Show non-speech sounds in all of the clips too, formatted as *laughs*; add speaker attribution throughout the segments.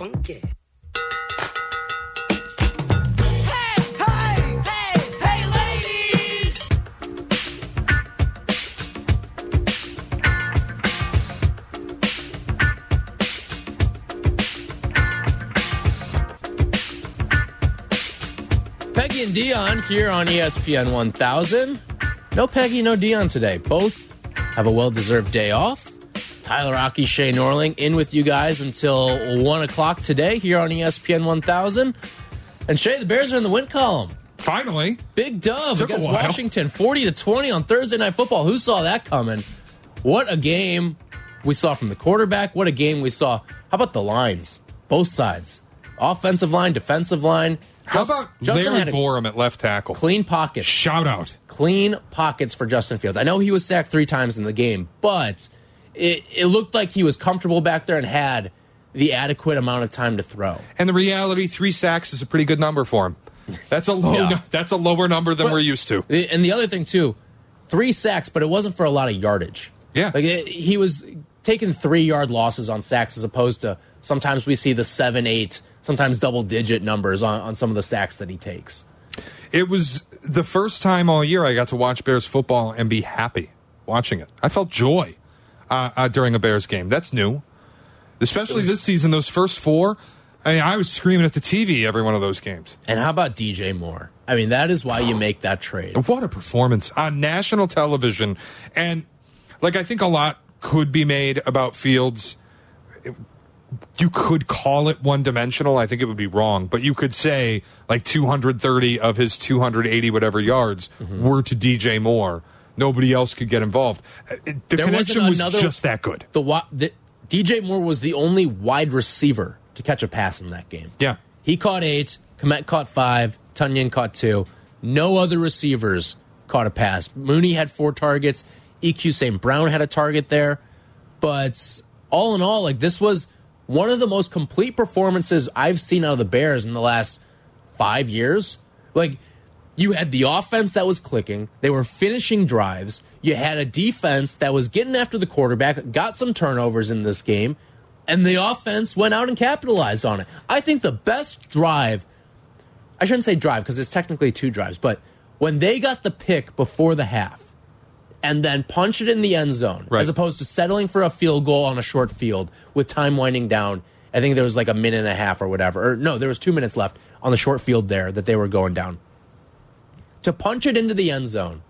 Speaker 1: funky.
Speaker 2: Hey, hey, hey, hey, ladies!
Speaker 3: Peggy and Dionne here on ESPN 1000. No Peggy, no Dionne today. Both have a well deserved day off. Tyler Rocky, Shea Norling in with you guys until 1 o'clock today here on ESPN 1000. And Shea, the Bears are in the win column.
Speaker 4: Finally,
Speaker 3: Big dub
Speaker 4: Took
Speaker 3: against. Washington, 40 to 20 on Thursday Night Football. Who saw that coming? What a game we saw from the quarterback. What a game we saw. How about the lines? Both sides. Offensive line, defensive line.
Speaker 4: how
Speaker 3: Just-
Speaker 4: about
Speaker 3: Justin
Speaker 4: Larry Borom at left tackle?
Speaker 3: Clean pockets.
Speaker 4: Shout out.
Speaker 3: Clean pockets for Justin Fields. I know he was sacked three times in the game, but it, it looked like he was comfortable back there and had the adequate amount of time to throw.
Speaker 4: And the reality, three sacks is a pretty good number for him. That's a low. *laughs*
Speaker 3: Yeah.
Speaker 4: That's a lower number than
Speaker 3: But-
Speaker 4: we're used to.
Speaker 3: And the other thing too, three sacks, but it wasn't for a lot of yardage.
Speaker 4: Yeah.
Speaker 3: like it, he was taking three yard losses on sacks as opposed to sometimes we see the seven, eight, sometimes double digit numbers on, on some of the sacks that he takes.
Speaker 4: It was the first time all year I got to watch Bears football and be happy watching it. I felt joy uh, uh, during a Bears game. That's new, especially this season. Those first four, I mean, I was screaming at the TV every one of those games.
Speaker 3: And how about DJ Moore? I mean, that is why you make that trade.
Speaker 4: What a performance on national television. And like I think a lot could be made about Fields. You could call it one dimensional. I think it would be wrong, but you could say like 230 of his 280 whatever yards
Speaker 3: Mm-hmm.
Speaker 4: were to DJ Moore. Nobody else could get involved. Uh, The
Speaker 3: There
Speaker 4: connection was just that good.
Speaker 3: The, the DJ Moore was the only wide receiver to catch a pass in that game.
Speaker 4: Yeah.
Speaker 3: He caught eight. Kmet caught five. Tonyan caught two. No other receivers caught a pass. Mooney had four targets. EQ St. Brown had a target there. But all in all, like this was one of the most complete performances I've seen out of the Bears in the last five years. Like you had the offense that was clicking, they were finishing drives. You had a defense that was getting after the quarterback, got some turnovers in this game, and the offense went out and capitalized on it. I think the best drive, I shouldn't say drive because it's technically two drives, but when they got the pick before the half and then punch it in the end zone
Speaker 4: Right.
Speaker 3: as opposed to settling for a field goal on a short field with time winding down. I think there was like a minute and a half or whatever. Or no, there was two minutes left on the short field there that they were going down. To punch it into the end zone,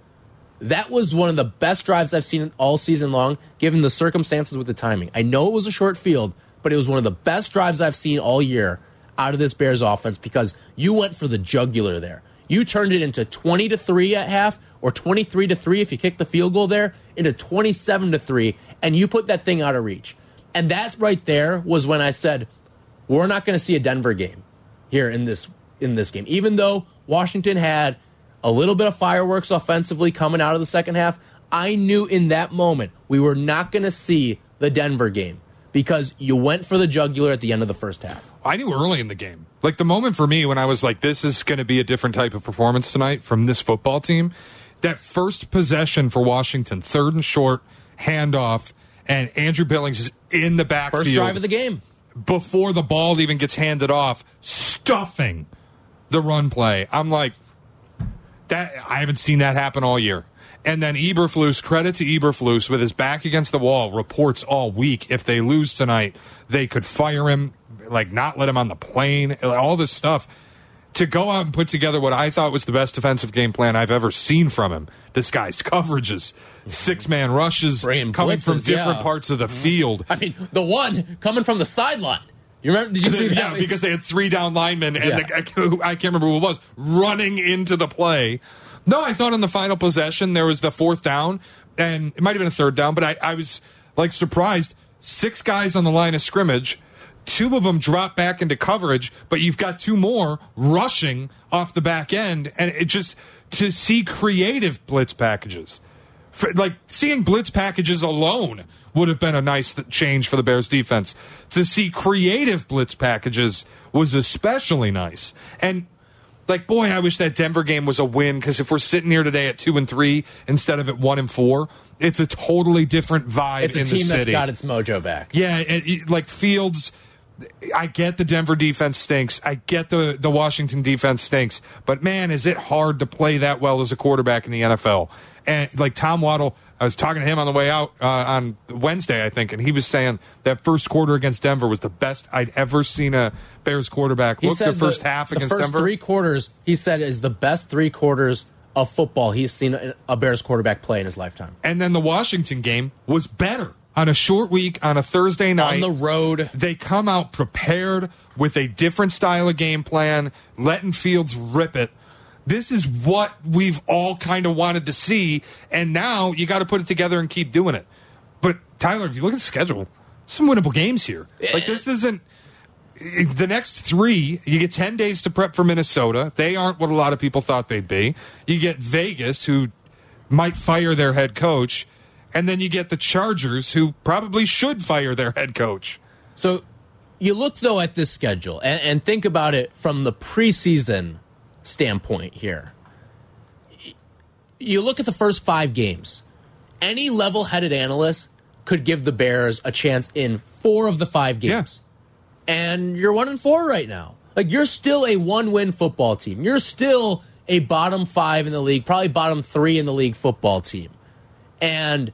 Speaker 3: that was one of the best drives I've seen all season long, given the circumstances with the timing. I know it was a short field, but it was one of the best drives I've seen all year out of this Bears offense because you went for the jugular there. You turned it into 20 to 3 at half or 23 to 3 if you kicked the field goal there into 27 to 3 and you put that thing out of reach. And that right there was when I said we're not going to see a Denver game here in this in this game. Even though Washington had a little bit of fireworks offensively coming out of the second half, I knew in that moment we were not going to see the Denver game because you went for the jugular at the end of the first half.
Speaker 4: I knew early in the game. Like the moment for me when I was like, this is going to be a different type of performance tonight from this football team. That first possession for Washington, third and short, handoff, and Andrew Billings is in the backfield.
Speaker 3: First drive of the game.
Speaker 4: before the ball even gets handed off, stuffing the run play. I'm like, that I haven't seen that happen all year. And then Eberflus, credit to Eberflus, with his back against the wall, reports all week if they lose tonight, they could fire him, like not let him on the plane, all this stuff. To go out and put together what I thought was the best defensive game plan I've ever seen from him, disguised coverages, mm-hmm. six man rushes, coming from different
Speaker 3: yeah.
Speaker 4: parts of the mm-hmm. field.
Speaker 3: I mean, the one coming from the sideline. You remember? Did you see *laughs* that?
Speaker 4: yeah, because they had three down linemen, and
Speaker 3: Yeah.
Speaker 4: the, I, I can't remember who it was running into the play. No, I thought on the final possession there was the fourth down, and it might have been a third down, but I, I was like surprised. Six guys on the line of scrimmage, two of them drop back into coverage, but you've got two more rushing off the back end, and it just to see creative blitz packages for, like seeing blitz packages alone would have been a nice th- change for the Bears defense. To see creative blitz packages was especially nice. And like, boy, I wish that Denver game was a win because if we're sitting here today at two and three instead of at one and four, it's a totally different vibe
Speaker 3: It's a
Speaker 4: in
Speaker 3: team
Speaker 4: the
Speaker 3: that's got its mojo back.
Speaker 4: Yeah, it, it- like Fields I get the Denver defense stinks. I get the the Washington defense stinks. But man, is it hard to play that well as a quarterback in the NFL? And like Tom Waddle, I was talking to him on the way out uh, on Wednesday, I think, and he was saying that first quarter against Denver was the best I'd ever seen a Bears quarterback
Speaker 3: He
Speaker 4: look.
Speaker 3: said
Speaker 4: The first half
Speaker 3: the
Speaker 4: against
Speaker 3: first
Speaker 4: Denver.
Speaker 3: three quarters, he said, is the best three quarters of football he's seen a Bears quarterback play in his lifetime.
Speaker 4: and then the Washington game was better on a short week on a Thursday night.
Speaker 3: On the road,
Speaker 4: they come out prepared with a different style of game plan, letting Fields rip it. This is what we've all kind of wanted to see, and now you got to put it together and keep doing it. But Tyler, if you look at the schedule, some winnable games here. Like this isn't the next three. You get ten days to prep for Minnesota. They aren't what a lot of people thought they'd be. You get Vegas, who might fire their head coach, and then you get the Chargers, who probably should fire their head coach.
Speaker 3: So you look though at this schedule and, and think about it from the preseason standpoint here. You look at the first five games. Any level-headed analyst could give the Bears a chance in four of the five games, and you're one and four right now. Like you're still a one-win football team. You're still a bottom five in the league, probably bottom three in the league football team, and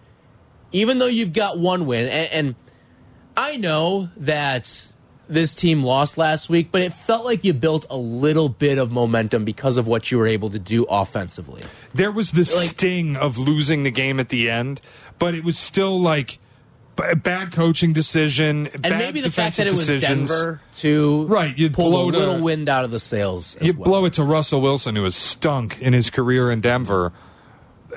Speaker 3: even though you've got one win, and, and I know that this team lost last week, but it felt like you built a little bit of momentum because of what you were able to do offensively.
Speaker 4: There was the
Speaker 3: Like-
Speaker 4: sting of losing the game at the end, but it was still like b- bad coaching decision,
Speaker 3: And
Speaker 4: bad
Speaker 3: maybe the fact that it was
Speaker 4: decisions.
Speaker 3: Denver to
Speaker 4: Right, you'd
Speaker 3: pull
Speaker 4: blow
Speaker 3: a
Speaker 4: to-
Speaker 3: little wind out of the sails.
Speaker 4: You
Speaker 3: well.
Speaker 4: blow it to Russell Wilson, who has stunk in his career in Denver.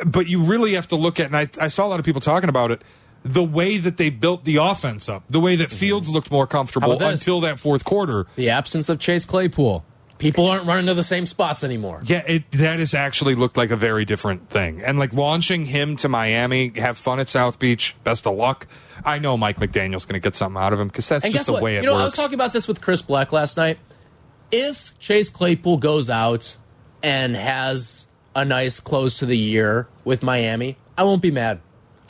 Speaker 4: But you really have to look at, and I, I saw a lot of people talking about it, the way that they built the offense up, the way that Fields looked more comfortable
Speaker 3: Mm-hmm. How about this?
Speaker 4: until that fourth quarter.
Speaker 3: the absence of Chase Claypool. People aren't running to the same spots anymore.
Speaker 4: Yeah, it that has actually looked like a very different thing. And like launching him to Miami, have fun at South Beach, best of luck. I know Mike McDaniel's going to get something out of him because that's
Speaker 3: And
Speaker 4: just the
Speaker 3: what?
Speaker 4: way it
Speaker 3: you know, I was talking about this with Chris Black last night. If Chase Claypool goes out and has a nice close to the year with Miami, I won't be mad.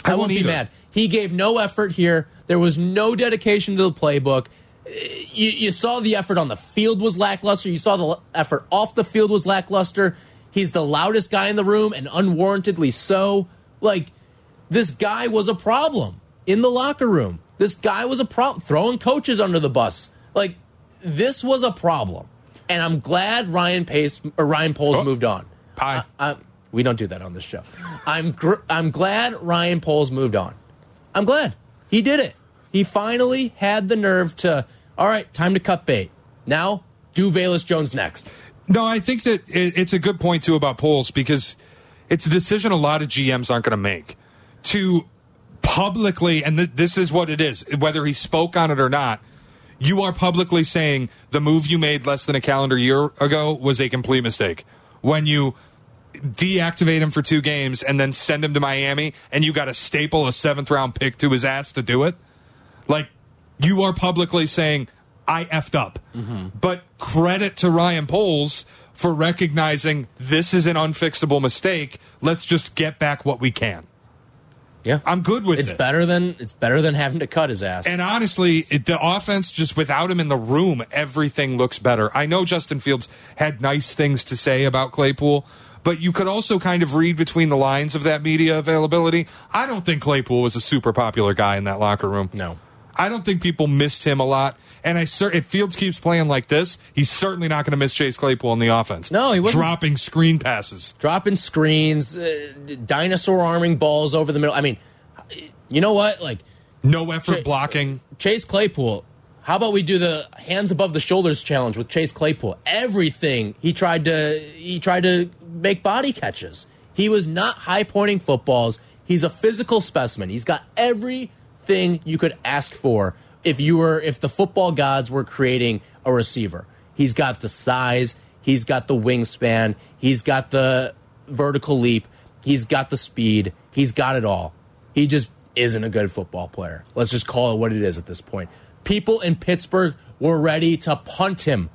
Speaker 4: I
Speaker 3: I,
Speaker 4: won't
Speaker 3: won't be mad. He gave no effort here. There was no dedication to the playbook. You, you saw the effort on the field was lackluster. You saw the effort off the field was lackluster. He's the loudest guy in the room and unwarrantedly so. Like, this guy was a problem in the locker room. This guy was a problem, throwing coaches under the bus. Like, this was a problem. And I'm glad Ryan Pace or Ryan Poles
Speaker 4: Oh.
Speaker 3: moved on.
Speaker 4: Pie.
Speaker 3: I, we don't do that on this show. I'm gr- I'm glad Ryan Poles moved on. I'm glad he did it. He finally had the nerve to. All right, time to cut bait. Now do Velus Jones next.
Speaker 4: No, I think that it, it's a good point too about Poles because it's a decision a lot of GMs aren't going to make to publicly, and th- this is what it is, whether he spoke on it or not. You are publicly saying the move you made less than a calendar year ago was a complete mistake. When you deactivate him for two games and then send him to Miami, and you got to staple a seventh round pick to his ass to do it, like you are publicly saying I effed up. Mm-hmm. But credit to Ryan Poles for recognizing this is an unfixable mistake. Let's just get back what we can.
Speaker 3: Yeah,
Speaker 4: I'm good with
Speaker 3: it's
Speaker 4: it.
Speaker 3: better than it's better than having to cut his ass.
Speaker 4: And honestly, it, the offense just without him in the room, everything looks better. I know Justin Fields had nice things to say about Claypool, but you could also kind of read between the lines of that media availability. I don't think Claypool was a super popular guy in that locker room.
Speaker 3: no,
Speaker 4: I don't think people missed him a lot. And I cer- if Fields keeps playing like this, he's certainly not going to miss Chase Claypool in the offense.
Speaker 3: No, he wasn't.
Speaker 4: dropping screen passes.
Speaker 3: dropping screens, uh, dinosaur arming balls over the middle. I mean, you know what? Like
Speaker 4: No effort
Speaker 3: Ch-
Speaker 4: blocking.
Speaker 3: Chase Claypool. How about we do the hands above the shoulders challenge with Chase Claypool? Everything he tried to he tried to make body catches. He was not high pointing footballs. He's a physical specimen. He's got everything you could ask for if you were if the football gods were creating a receiver. He's got the size, he's got the wingspan, he's got the vertical leap, he's got the speed, he's got it all. He just isn't a good football player. Let's just call it what it is at this point. People in Pittsburgh were ready to punt him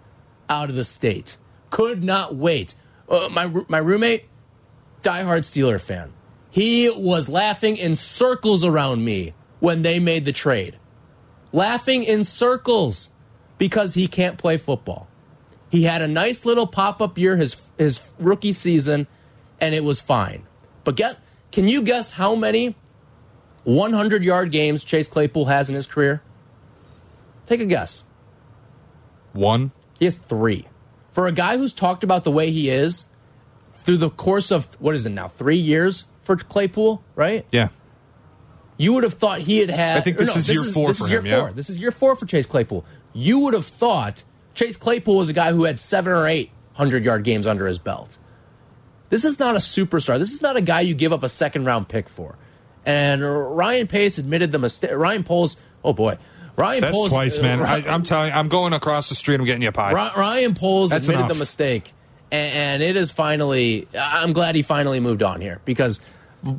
Speaker 3: out of the state. Could not wait. Uh, my my roommate, diehard Steeler fan, he was laughing in circles around me when they made the trade. Laughing in circles. because he can't play football. He had a nice little pop up year his his rookie season, and it was fine. But get can you guess how many 100 yard games Chase Claypool has in his career? Take a guess.
Speaker 4: One.
Speaker 3: He has three. For a guy who's talked about the way he is through the course of what is it now, three years for Claypool, right?
Speaker 4: Yeah.
Speaker 3: You would have thought he had had.
Speaker 4: I think this is year four
Speaker 3: this
Speaker 4: for
Speaker 3: is year
Speaker 4: him, yeah.
Speaker 3: Four. This is year four for Chase Claypool. You would have thought Chase Claypool was a guy who had seven or eight hundred yard games under his belt. This is not a superstar. This is not a guy you give up a second round pick for. And Ryan Pace admitted the mistake. Ryan Poles. Oh boy, Ryan
Speaker 4: That's
Speaker 3: Poles.
Speaker 4: twice,
Speaker 3: uh,
Speaker 4: man.
Speaker 3: Ry-
Speaker 4: I, I'm telling you, I'm going across the street. I'm getting you a pie.
Speaker 3: Ryan Poles
Speaker 4: That's
Speaker 3: admitted
Speaker 4: enough.
Speaker 3: the mistake, and, and it is finally. I'm glad he finally moved on here because,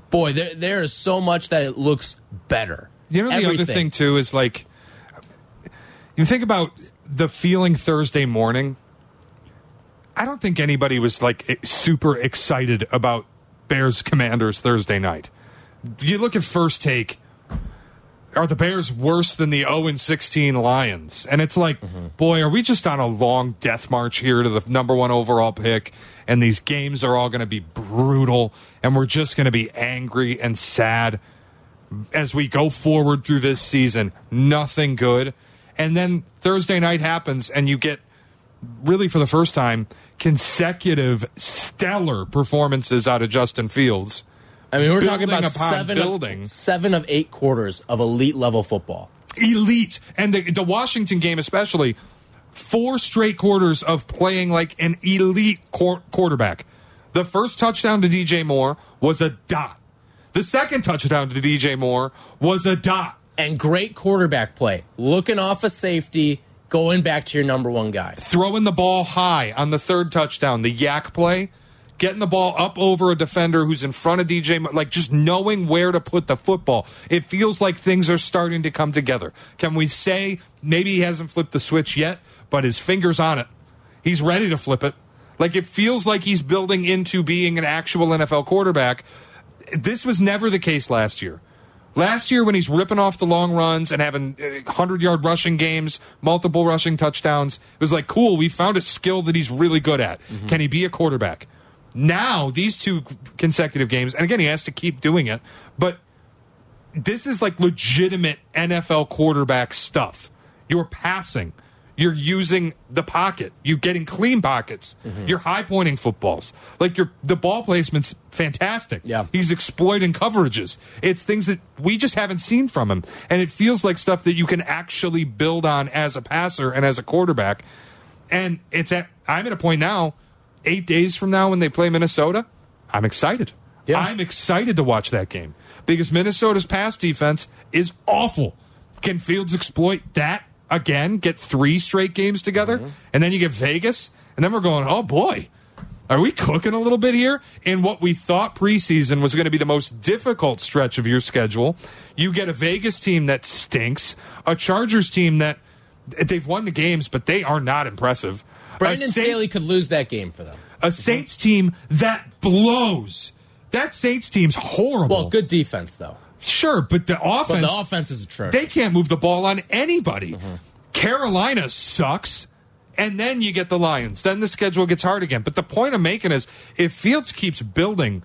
Speaker 3: boy, there there is so much that it looks better.
Speaker 4: You know, the other thing too is like, you think about the feeling Thursday morning. I don't think anybody was like super excited about Bears Commanders Thursday night. You look at first take. Are the Bears worse than the 0 and 16 Lions? And it's like, boy, are we just on a long death march here to the number one overall pick? And these games are all going to be brutal, and we're just going to be angry and sad as we go forward through this season. Nothing good. And then Thursday night happens, and you get really for the first time consecutive stellar performances out of Justin Fields.
Speaker 3: I mean, we're talking about seven
Speaker 4: building.
Speaker 3: of, seven of eight quarters of elite level football.
Speaker 4: Elite. And the, the Washington game, especially, four straight quarters of playing like an elite quar- quarterback. The first touchdown to DJ Moore was a dot. The second touchdown to DJ Moore was a dot.
Speaker 3: And great quarterback play, looking off a safety, going back to your number one guy.
Speaker 4: throwing the ball high on the third touchdown, the yak play, getting the ball up over a defender who's in front of DJ, like just knowing where to put the football. It feels like things are starting to come together. Can we say maybe he hasn't flipped the switch yet, but his finger's on it? He's ready to flip it. Like it feels like he's building into being an actual NFL quarterback. This was never the case last year. Last year, when he's ripping off the long runs and having uh, 100 yard rushing games, multiple rushing touchdowns, it was like, cool, we found a skill that he's really good at. Mm-hmm. Can he be a quarterback? Now, these two consecutive games, and again, he has to keep doing it, but this is like legitimate NFL quarterback stuff. You're passing. You're using the pocket. You're getting clean pockets. Mm-hmm. You're high pointing footballs. Like your the ball placement's fantastic.
Speaker 3: Yeah.
Speaker 4: He's exploiting coverages. It's things that we just haven't seen from him. And it feels like stuff that you can actually build on as a passer and as a quarterback. And it's at I'm at a point now, eight days from now when they play Minnesota, I'm excited.
Speaker 3: Yeah.
Speaker 4: I'm excited to watch that game because Minnesota's pass defense is awful. Can Fields exploit that again? Get three straight games together, mm-hmm. and then you get Vegas, and then we're going, oh boy, are we cooking a little bit here? In what we thought preseason was going to be the most difficult stretch of your schedule, you get a Vegas team that stinks, a Chargers team that they've won the games, but they are not impressive.
Speaker 3: Brandon
Speaker 4: Saints-
Speaker 3: Staley could lose that game for them.
Speaker 4: a Saints team that blows. That Saints team's horrible.
Speaker 3: Well, good defense though.
Speaker 4: Sure, but the
Speaker 3: But
Speaker 4: offense,
Speaker 3: the offense is atrocious.
Speaker 4: they can't move the ball on anybody. Mm-hmm. Carolina sucks. And then you get the Lions. Then the schedule gets hard again. But the point I'm making is if Fields keeps building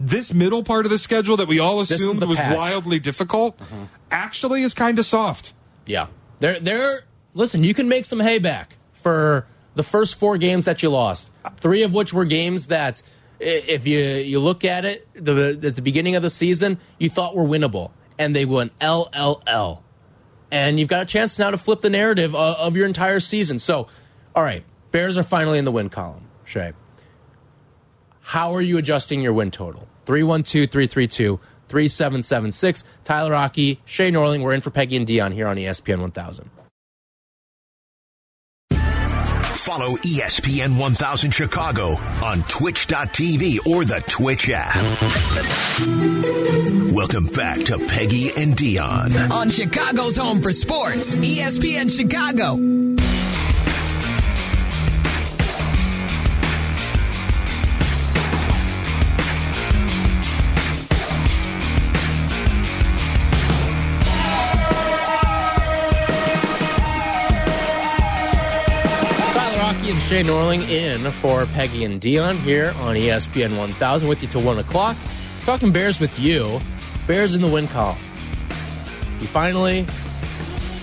Speaker 4: this middle part of the schedule that we all assumed was
Speaker 3: patch.
Speaker 4: wildly difficult mm-hmm. actually is kind of soft.
Speaker 3: Yeah. They're they're listen, you can make some hay back for the first four games that you lost. Three of which were games that if you you look at it the at the beginning of the season, you thought were winnable and they went LLL. And you've got a chance now to flip the narrative of, of your entire season. So, all right, Bears are finally in the win column, Shea. How are you adjusting your win total? 312 332 3776. Tyler Rocky, Shea Norling. We're in for Peggy and Dionne here on ESPN 1000.
Speaker 1: Follow ESPN 1000 Chicago on twitch.tv or the Twitch app. Welcome back to Peggy and Dionne.
Speaker 5: on Chicago's home for sports, ESPN Chicago.
Speaker 3: And Shea Norling in for Peggy and Dionne here on ESPN 1000 with you till 1 o'clock. Talking Bears with you. Bears in the win column. We finally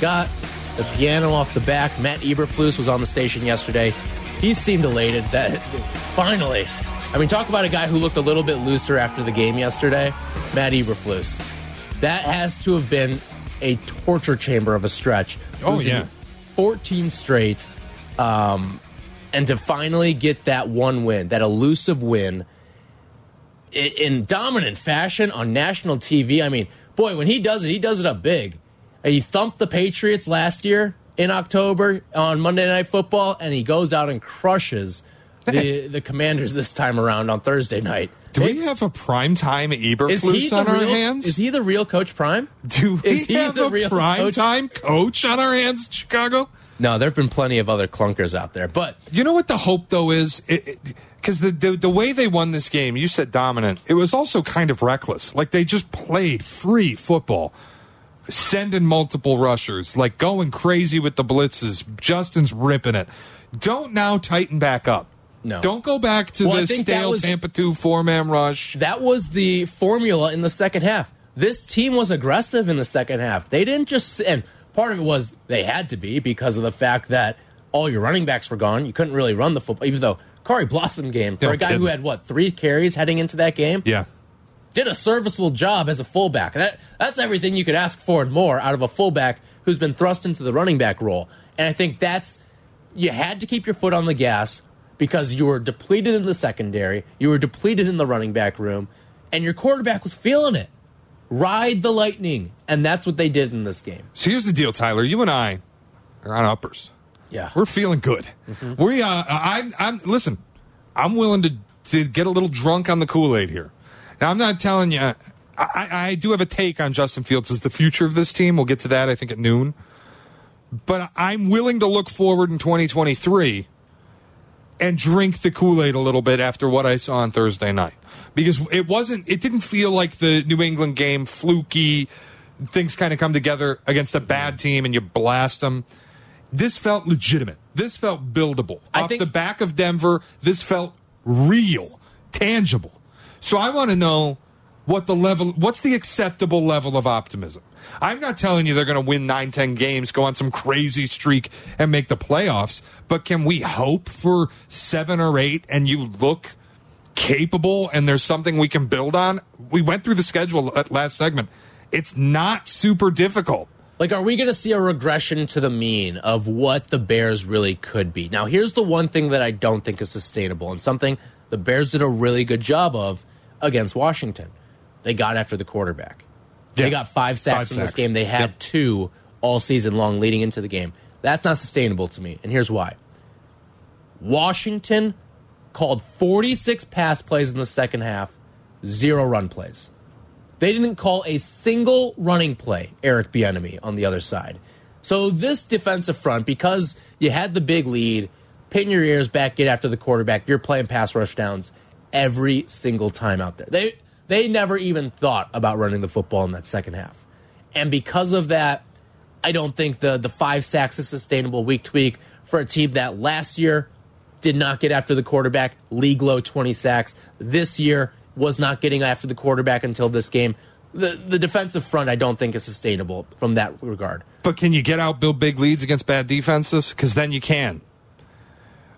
Speaker 3: got the piano off the back. Matt Eberflus was on the station yesterday. He seemed elated that finally. I mean, talk about a guy who looked a little bit looser after the game yesterday. Matt Eberflus. That has to have been a torture chamber of a stretch.
Speaker 4: Oh, yeah.
Speaker 3: 14 straight. Um, and to finally get that one win, that elusive win in dominant fashion on national TV. I mean, boy, when he does it, he does it up big. He thumped the Patriots last year in October on Monday Night Football, and he goes out and crushes the the Commanders this time around on Thursday night.
Speaker 4: Do we have a primetime
Speaker 3: Is he
Speaker 4: Eberflus on our
Speaker 3: real?
Speaker 4: hands?
Speaker 3: Is he the real Coach Prime?
Speaker 4: Do we
Speaker 3: is he
Speaker 4: have
Speaker 3: the
Speaker 4: a
Speaker 3: real coach?
Speaker 4: primetime coach on our hands, Chicago?
Speaker 3: No, there have been plenty of other clunkers out there, but
Speaker 4: You know what the hope though is, because the, the the way they won this game, you said dominant. It was also kind of reckless. Like they just played free football, sending multiple rushers, like going crazy with the blitzes. Justin's ripping it. Don't now tighten back up.
Speaker 3: No.
Speaker 4: Don't go back to
Speaker 3: Well,
Speaker 4: the stale
Speaker 3: was-
Speaker 4: Tampa two four man rush.
Speaker 3: that was the formula in the second half. This team was aggressive in the second half. They didn't just, and part of it was they had to be because of the fact that all your running backs were gone. You couldn't really run the football, even though Khari Blasingame for
Speaker 4: No
Speaker 3: a guy
Speaker 4: kidding.
Speaker 3: who had what three carries heading into that game
Speaker 4: Yeah.
Speaker 3: did a serviceable job as a fullback. That that's everything you could ask for and more out of a fullback who's been thrust into the running back role. And I think that's you had to keep your foot on the gas because you were depleted in the secondary, you were depleted in the running back room, and your quarterback was feeling it. Ride the lightning, and that's what they did in this game.
Speaker 4: So here's the deal, Tyler. You and I are on uppers.
Speaker 3: Yeah.
Speaker 4: We're feeling good. We, uh, I'm, I'm, listen, I'm willing to, to get a little drunk on the Kool Aid here. Now, I'm not telling you, I, I, I do have a take on Justin Fields as the future of this team. We'll get to that, I think, at noon. But I'm willing to look forward in 2023 and drink the Kool Aid a little bit after what I saw on Thursday night. Because it wasn't, it didn't feel like the New England game fluky. Things kind of come together against a bad mm-hmm. team and you blast them. This felt legitimate. This felt buildable.
Speaker 3: I
Speaker 4: Off
Speaker 3: think-
Speaker 4: the back of Denver, this felt real, tangible. So I want to know what the level, what's the acceptable level of optimism? I'm not telling you they're going to win 9, 10 games, go on some crazy streak, and make the playoffs, but can we hope for seven or eight and you look capable and there's something we can build on? We went through the schedule last segment. It's not super difficult.
Speaker 3: Like, are we going to see a regression to the mean of what the Bears really could be? Now, here's the one thing that I don't think is sustainable and something the Bears did a really good job of against Washington. They got after the quarterback.
Speaker 4: Yeah.
Speaker 3: They got five sacks
Speaker 4: Five
Speaker 3: in this
Speaker 4: sacks.
Speaker 3: game. They had
Speaker 4: Yep.
Speaker 3: two all season long leading into the game. That's not sustainable to me. And here's why Washington called 46 pass plays in the second half, zero run plays. They didn't call a single running play, Eric Bieniemy on the other side. So this defensive front, because you had the big lead, pin your ears back, get after the quarterback. You're playing pass rush downs every single time out there. They they never even thought about running the football in that second half, and because of that, I don't think the the five sacks is sustainable week to week for a team that last year did not get after the quarterback, league low 20 sacks. This year was not getting after the quarterback until this game. The the defensive front I don't think is sustainable from that regard.
Speaker 4: But can you get out build big leads against bad defenses? Because then you can.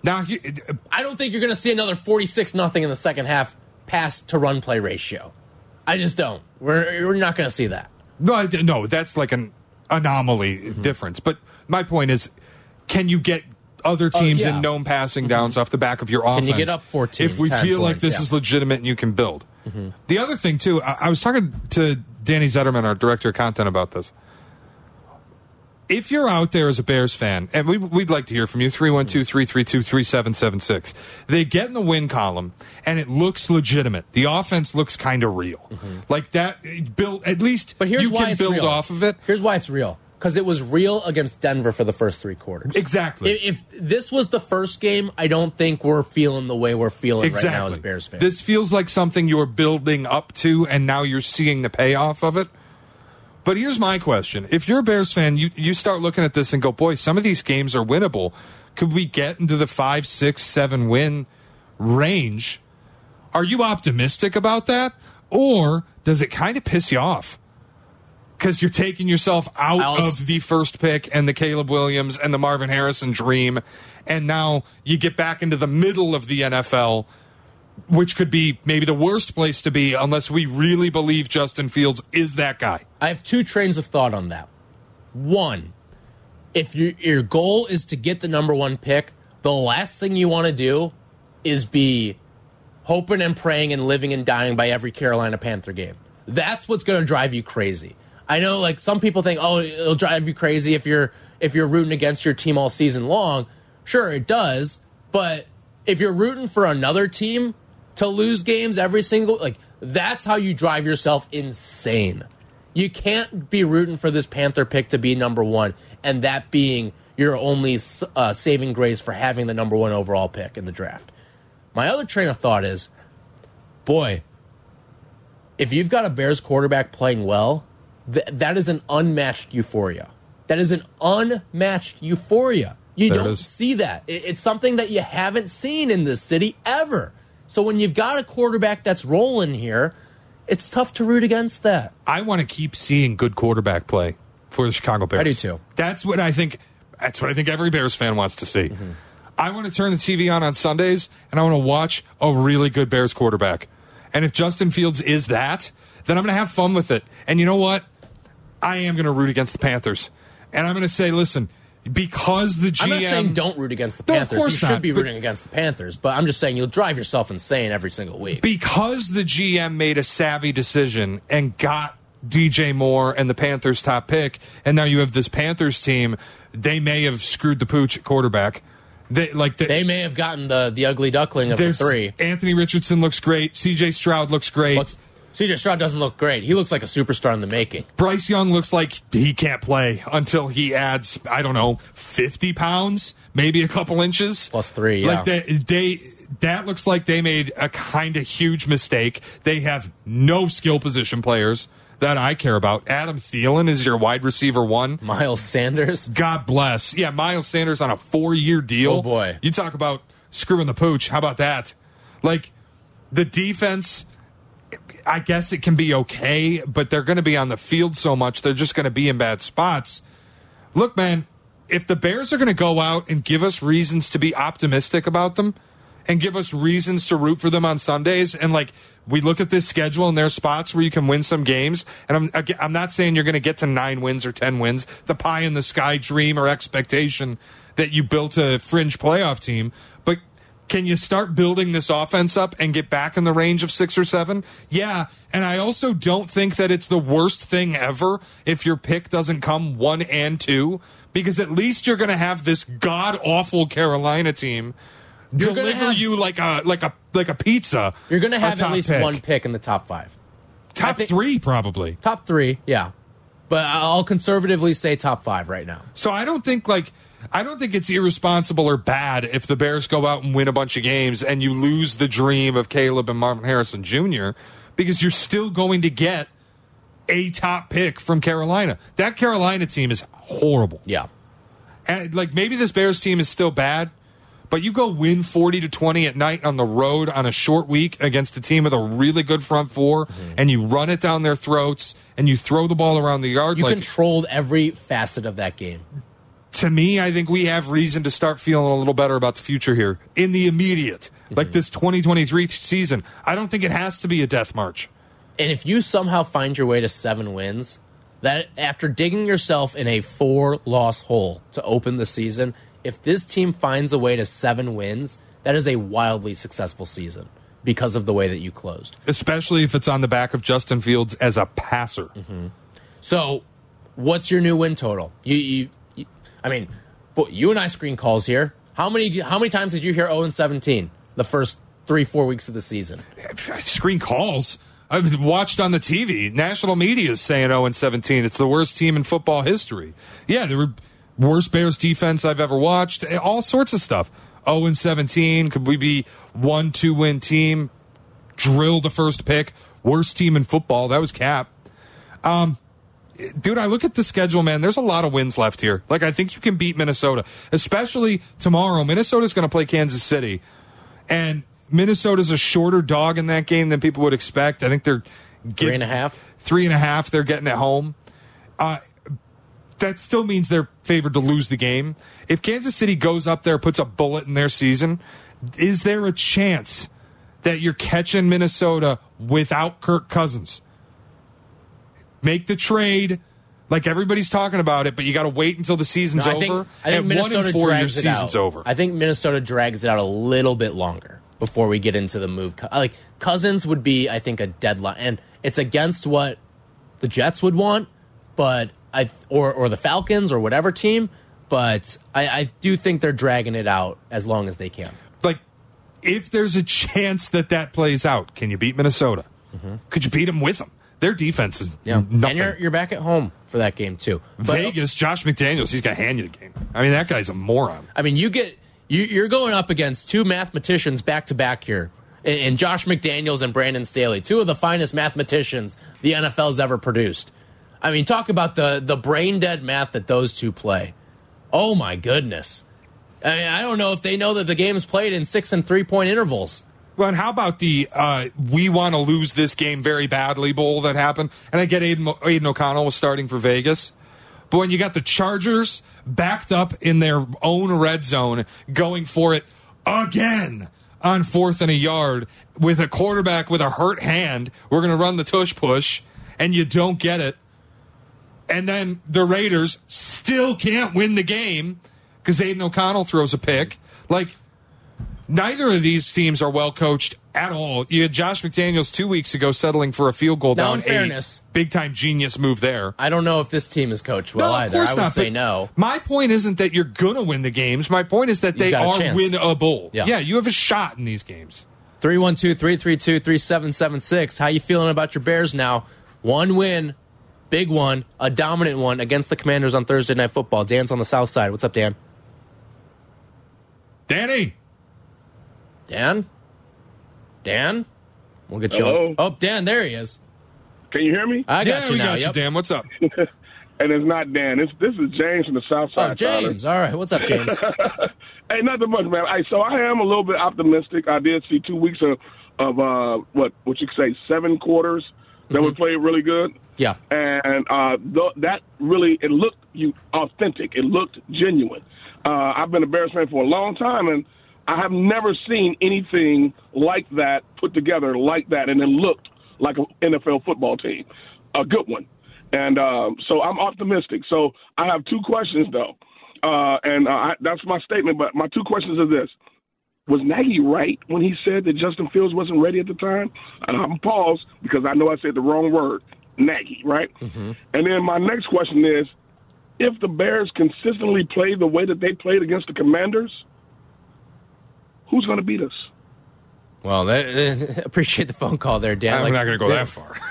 Speaker 4: Now, you-
Speaker 3: I don't think you're going to see another 46 nothing in the second half pass to run play ratio. I just don't. We're we're not going to see that.
Speaker 4: no, I- no, that's like an anomaly mm-hmm. difference. But my point is, can you get other oh, teams
Speaker 3: yeah.
Speaker 4: in known passing mm-hmm. downs off the back of your offense?
Speaker 3: Can you get up 14,
Speaker 4: If we
Speaker 3: 10
Speaker 4: feel like this
Speaker 3: yeah.
Speaker 4: is legitimate and you can build. Mm-hmm. The other thing too, I, I was talking to Danny Zetterman, our director of content, about this. If you're out there as a Bears fan, and we, we'd like to hear from you, 312 332 3776. They get in the win column, and it looks legitimate. The offense looks kind of real. Mm-hmm. Like that, build, at least
Speaker 3: But here's
Speaker 4: you
Speaker 3: why
Speaker 4: can
Speaker 3: it's
Speaker 4: build
Speaker 3: real.
Speaker 4: off of it.
Speaker 3: Here's why it's real. Because it was real against Denver for the first three quarters.
Speaker 4: Exactly.
Speaker 3: If, if this was the first game, I don't think we're feeling the way we're feeling
Speaker 4: exactly.
Speaker 3: right now as Bears fans.
Speaker 4: This feels like something you're building up to, and now you're seeing the payoff of it. But here's my question: If you're a Bears fan, you you start looking at this and go, "Boy, some of these games are winnable." Could we get into the five, six, seven win range? Are you optimistic about that, or does it kind of piss you off? Because you're taking yourself out of the first pick and the Caleb Williams and the Marvin Harrison dream, and now you get back into the middle of the NFL, which could be maybe the worst place to be unless we really believe Justin Fields is that guy.
Speaker 3: I have two trains of thought on that. One, if your your goal is to get the number one pick, the last thing you want to do is be hoping and praying and living and dying by every Carolina Panther game. That's what's going to drive you crazy. I know, like some people think, oh, it'll drive you crazy if you're if you're rooting against your team all season long. Sure, it does, but if you're rooting for another team to lose games every single like that's how you drive yourself insane. You can't be rooting for this Panther pick to be number one, and that being your only uh, saving grace for having the number one overall pick in the draft. My other train of thought is, boy, if you've got a Bears quarterback playing well, th- that is an unmatched euphoria. That is an unmatched euphoria. You
Speaker 4: There
Speaker 3: don't see that. It- it's something that you haven't seen in this city ever. So when you've got a quarterback that's rolling here, it's tough to root against that.
Speaker 4: I want to keep seeing good quarterback play for the Chicago Bears.
Speaker 3: I do too.
Speaker 4: That's what I think. That's what I think every Bears fan wants to see.
Speaker 3: Mm-hmm.
Speaker 4: I want to turn the TV on on Sundays and I want to watch a really good Bears quarterback. And if Justin Fields is that, then I'm going to have fun with it. And you know what? I am going to root against the Panthers. And I'm going to say, listen, because the GM
Speaker 3: I'm not saying don't root against the
Speaker 4: No, of
Speaker 3: Panthers.
Speaker 4: course
Speaker 3: you should
Speaker 4: not,
Speaker 3: be
Speaker 4: but-
Speaker 3: rooting against the Panthers, but I'm just saying you'll drive yourself insane every single week.
Speaker 4: because the GM made a savvy decision and got DJ Moore and the Panthers top pick, and now you have this Panthers team, they may have screwed the pooch at quarterback. They like the,
Speaker 3: They may have gotten the the ugly duckling of the three.
Speaker 4: Anthony Richardson looks great. CJ Stroud looks great.
Speaker 3: Looks, CJ Stroud doesn't look great. He looks like a superstar in the making.
Speaker 4: Bryce Young looks like he can't play until he adds, I don't know, 50 pounds, maybe a couple inches.
Speaker 3: Plus three,
Speaker 4: Like they, they that looks like they made a kind of huge mistake. They have no skill position players that I care about. Adam Thielen is your wide receiver one.
Speaker 3: Miles Sanders.
Speaker 4: God bless. Yeah, Miles Sanders on a four year deal.
Speaker 3: Oh, boy.
Speaker 4: You talk about screwing the pooch. How about that? Like the defense, I guess it can be okay, but they're going to be on the field so much, they're just going to be in bad spots. Look, man, if the Bears are going to go out and give us reasons to be optimistic about them and give us reasons to root for them on Sundays, and like we look at this schedule and there's spots where you can win some games, and I'm I'm not saying you're going to get to nine wins or ten wins, the pie in the sky dream or expectation that you built a fringe playoff team, can you start building this offense up and get back in the range of six or seven? Yeah. And I also don't think that it's the worst thing ever if your pick doesn't come one and two, because at least you're going to have this god awful Carolina team
Speaker 3: You're
Speaker 4: deliver
Speaker 3: have-
Speaker 4: you like a like a like a pizza.
Speaker 3: You're going to have at least
Speaker 4: pick.
Speaker 3: one pick in the top five.
Speaker 4: top
Speaker 3: think-
Speaker 4: three probably.
Speaker 3: Top three, yeah. But I'll conservatively say top five right now.
Speaker 4: So I don't think like I don't think it's irresponsible or bad if the Bears go out and win a bunch of games and you lose the dream of Caleb and Marvin Harrison Jr. because you're still going to get a top pick from Carolina. That Carolina team is horrible.
Speaker 3: Yeah.
Speaker 4: And like maybe this Bears team is still bad, but you go win 40 to 20 at night on the road on a short week against a team with a really good front 4
Speaker 3: Mm-hmm.
Speaker 4: and you run it down their throats and you throw the ball around the yard
Speaker 3: You
Speaker 4: like
Speaker 3: controlled every facet of that game.
Speaker 4: To me, I think we have reason to start feeling a little better about the future here in the immediate, like mm-hmm. this 2023 season. I don't think it has to be a death march.
Speaker 3: And if you somehow find your way to seven wins, that after digging yourself in a four loss hole to open the season, if this team finds a way to seven wins, that is a wildly successful season because of the way that you closed.
Speaker 4: Especially if it's on the back of Justin Fields as a passer. Mm-hmm.
Speaker 3: So, what's your new win total? You, you I mean, boy, you and I screen calls here. How many how many times did you hear 0 and 17 the first three four weeks of the season?
Speaker 4: Screen calls. I've watched on the TV. National media is saying 0 and 17. It's the worst team in football history. Yeah, were worst Bears defense I've ever watched. All sorts of stuff. 0 and 17. Could we be one two win team? Drill the first pick. Worst team in football. That was Cap. Um, dude, I look at the schedule, man. There's a lot of wins left here. Like, I think you can beat Minnesota, especially tomorrow. Minnesota's going to play Kansas City, and Minnesota's a shorter dog in that game than people would expect. I think they're
Speaker 3: Three and a half.
Speaker 4: Three and a half. They're getting at home. Uh, that still means they're favored to lose the game. If Kansas City goes up there, puts a bullet in their season, is there a chance that you're catching Minnesota without Kirk Cousins? Make the trade. Like everybody's talking about it, but you got to wait until the season's
Speaker 3: No, I
Speaker 4: over.
Speaker 3: I think Minnesota
Speaker 4: four,
Speaker 3: drags it
Speaker 4: season's
Speaker 3: out.
Speaker 4: over.
Speaker 3: I think Minnesota drags it out a little bit longer before we get into the move. Like Cousins would be, I think, a deadline, and it's against what the Jets would want, but I or or the Falcons or whatever team. But I, I do think they're dragging it out as long as they can.
Speaker 4: like if there's a chance that that plays out, can you beat Minnesota? Mm-hmm. Could you beat them with them? Their defense is.
Speaker 3: Yeah,
Speaker 4: nothing.
Speaker 3: and you're you're back at home for that game too. But,
Speaker 4: Vegas, Josh McDaniels, he's gonna hand you the game. I mean, that guy's a moron.
Speaker 3: I mean, you get you, you're going up against two mathematicians back to back here, and, and Josh McDaniels and Brandon Staley, two of the finest mathematicians the NFL's ever produced. I mean, talk about the the brain dead math that those two play. Oh my goodness! I mean, I don't know if they know that the game's played in six and three point intervals.
Speaker 4: And how about the uh, we want to lose this game very badly bowl that happened? And I get Aiden, Aidan O'Connell was starting for Vegas. But when you got the Chargers backed up in their own red zone, going for it again on fourth and a yard with a quarterback with a hurt hand, we're going to run the tush push, and you don't get it. And then the Raiders still can't win the game because Aidan O'Connell throws a pick. Like, neither of these teams are well coached at all. You had Josh McDaniels two weeks ago settling for a field goal
Speaker 3: Now,
Speaker 4: down
Speaker 3: in fairness-
Speaker 4: eight. Big time genius move there.
Speaker 3: I don't know if this team is coached well
Speaker 4: no, of
Speaker 3: either.
Speaker 4: course
Speaker 3: I would
Speaker 4: not.
Speaker 3: say no.
Speaker 4: My point isn't that you're gonna win the games. My point is that they
Speaker 3: got a
Speaker 4: are winnable.
Speaker 3: Yeah.
Speaker 4: yeah, you have a shot in these games.
Speaker 3: 312-332-3776. How you feeling about your Bears now? One win, big one, a dominant one against the Commanders on Thursday Night Football. Dan's on the south side. What's up, Dan?
Speaker 4: Danny,
Speaker 3: Dan? Dan? We'll get you
Speaker 6: Hello?
Speaker 3: on. Oh, Dan, there he is.
Speaker 6: Can you hear me?
Speaker 3: I got
Speaker 4: yeah,
Speaker 3: you
Speaker 4: we
Speaker 3: now.
Speaker 4: got
Speaker 3: yep.
Speaker 4: you, Dan. What's up? *laughs*
Speaker 6: and it's not Dan. It's, this is James from the South
Speaker 3: Oh,
Speaker 6: Side. Tyler.
Speaker 3: James. All right. What's up, James? *laughs*
Speaker 6: Hey, nothing much, man. I, so I am a little bit optimistic. I did see two weeks of, of uh, what what you could say seven quarters that we played really good,
Speaker 3: yeah.
Speaker 6: and uh, th- that really it looked you authentic. It looked genuine. Uh, I've been a Bears fan for a long time, and I have never seen anything like that put together like that, and it looked like an NFL football team, a good one. And um, so I'm optimistic. So I have two questions though, uh, and uh, I, that's my statement. But my two questions are this: Was Nagy right when he said that Justin Fields wasn't ready at the time? And I'm gonna pause because I know I said the wrong word, Nagy, right? And then my next question is: If the Bears consistently play the way that they played against the Commanders, who's going to beat us?
Speaker 3: Well, that, *laughs* appreciate the phone call there, Dan.
Speaker 4: I'm
Speaker 3: Like,
Speaker 4: not going to go that far. *laughs*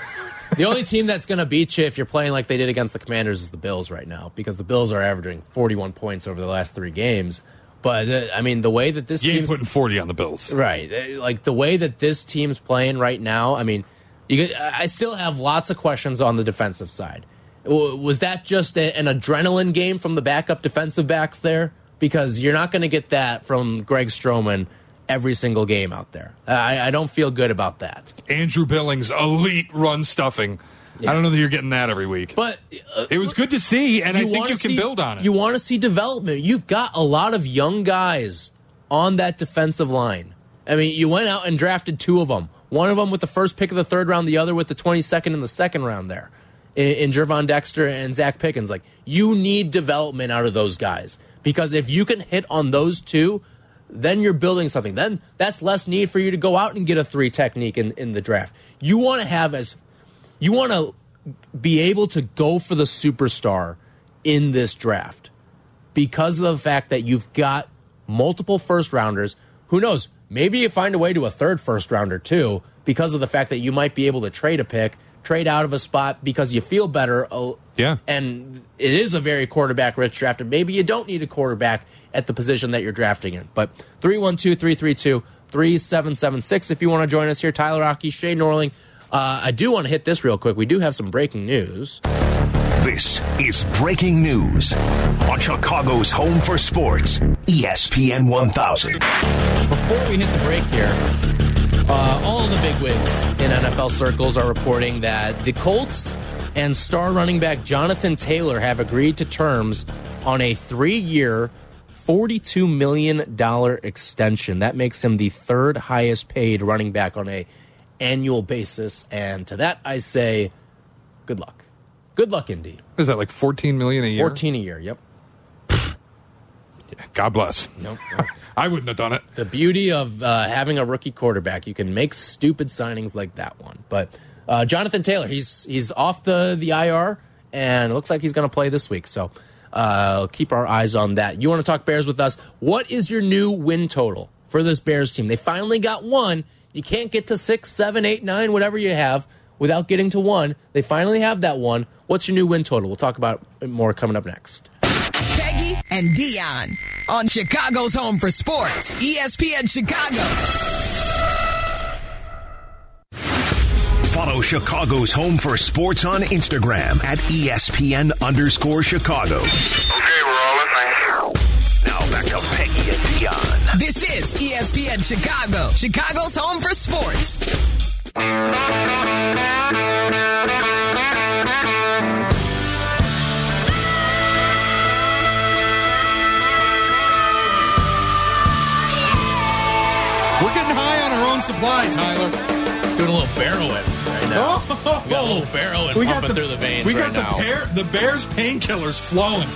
Speaker 3: The only team that's going to beat you if you're playing like they did against the Commanders is the Bills right now because the Bills are averaging 41 points over the last three games. But uh, I mean, the way that this
Speaker 4: You ain't putting 40 on the Bills.
Speaker 3: right, uh, like the way that this team's playing right now. I mean, you I still have lots of questions on the defensive side. Was that just a, an adrenaline game from the backup defensive backs there? Because you're not going to get that from Greg Stroman every single game out there. I, I don't feel good about that.
Speaker 4: Andrew Billings, elite run stuffing. I don't know that you're getting that every week.
Speaker 3: But uh,
Speaker 4: it was good to see, and I think you can
Speaker 3: see-
Speaker 4: build on it.
Speaker 3: You want to see development. You've got a lot of young guys on that defensive line. I mean, you went out and drafted two of them. One of them with the first pick of the third round, the other with the 22nd in the second round there in, in Gervon Dexter and Zacch Pickens. Like, you need development out of those guys because if you can hit on those two, then you're building something. Then that's less need for you to go out and get a three technique in, in the draft. You want to have as you want to be able to go for the superstar in this draft because of the fact that you've got multiple first rounders. Who knows? Maybe you find a way to a third first rounder too because of the fact that you might be able to trade a pick, trade out of a spot because you feel better.
Speaker 4: Yeah.
Speaker 3: And it is a very quarterback rich draft. And maybe you don't need a quarterback at the position that you're drafting in. But 312 332 3776 if you want to join us here. Tyler Rocky, Shea Norling. Uh, I do want to hit this real quick. We do have some breaking news.
Speaker 1: This is breaking news on Chicago's home for sports, ESPN 1000.
Speaker 3: Before we hit the break here, uh, all of the bigwigs in NFL circles are reporting that the Colts and star running back Jonathan Taylor have agreed to terms on a three-year, $42 million extension. That makes him the third highest paid running back on a annual basis. And to that, I say, good luck. Good luck, indeed.
Speaker 4: Is that like 14 million a year?
Speaker 3: 14 a year, yep.
Speaker 4: God bless.
Speaker 3: Nope. *laughs* nope.
Speaker 4: I wouldn't have done it.
Speaker 3: the beauty of uh, having a rookie quarterback. You can make stupid signings like that one. But uh, Jonathan Taylor, he's he's off the the IR, and looks like he's going to play this week. So uh, keep our eyes on that. You want to talk Bears with us? What is your new win total for this Bears team? They finally got one. You can't get to six, seven, eight, nine, whatever you have, without getting to one. They finally have that one. What's your new win total? We'll talk about more coming up next.
Speaker 5: Peggy and Dionne on Chicago's Home for Sports, ESPN Chicago.
Speaker 1: Follow Chicago's home for sports on Instagram at ESPN underscore Chicago.
Speaker 7: Okay, we're all listening.
Speaker 1: Now back to Peggy and Dionne.
Speaker 5: This is ESPN Chicago, Chicago's Home for Sports.
Speaker 4: We're getting high on our own supply, Tyler.
Speaker 3: Doing a little barrowing right now. We got a little barrowing
Speaker 4: We got
Speaker 3: pumping through the veins
Speaker 4: We
Speaker 3: right
Speaker 4: got
Speaker 3: now.
Speaker 4: the bear, the Bears painkillers flowing.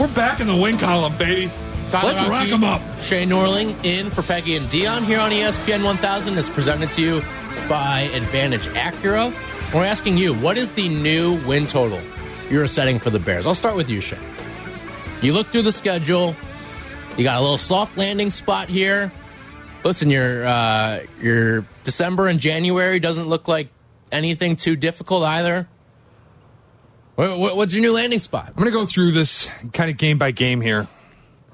Speaker 4: We're back in the win column, baby.
Speaker 3: Tyler
Speaker 4: Let's rack them up.
Speaker 3: Shea Norling in for Peggy and Dionne here on ESPN 1000. It's presented to you by Advantage Acura. We're asking you, what is the new win total you're setting for the Bears? I'll start with you, Shea. You look through the schedule. You got a little soft landing spot here. Listen, your uh, your December and January doesn't look like anything too difficult either. What- what- What's your new landing spot?
Speaker 4: I'm going to go through this kind of game by game here.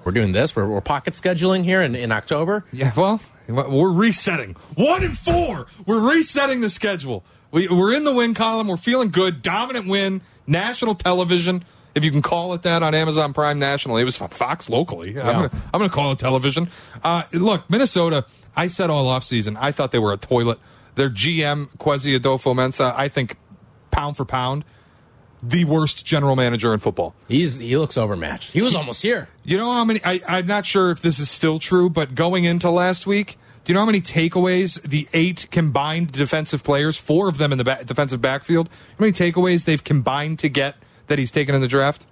Speaker 3: We're doing this. We're, we're pocket scheduling here in, in October.
Speaker 4: Yeah, well, we're resetting. One and four. We're resetting the schedule. We, we're in the win column. We're feeling good. Dominant win. National television, if you can call it that on Amazon Prime nationally. It was Fox locally. I'm
Speaker 3: Yeah.
Speaker 4: gonna- I'm going to call it television. Uh, look, Minnesota, I said all offseason, I thought they were a toilet. Their GM, Kwesi Adofo-Mensah, I think pound for pound, the worst general manager in football.
Speaker 3: He's he looks overmatched. He was almost here.
Speaker 4: You know how many? I, I'm not sure if this is still true, but going into last week, do you know how many takeaways the eight combined defensive players, four of them in the ba- defensive backfield, how many takeaways they've combined to get that he's taken in the draft?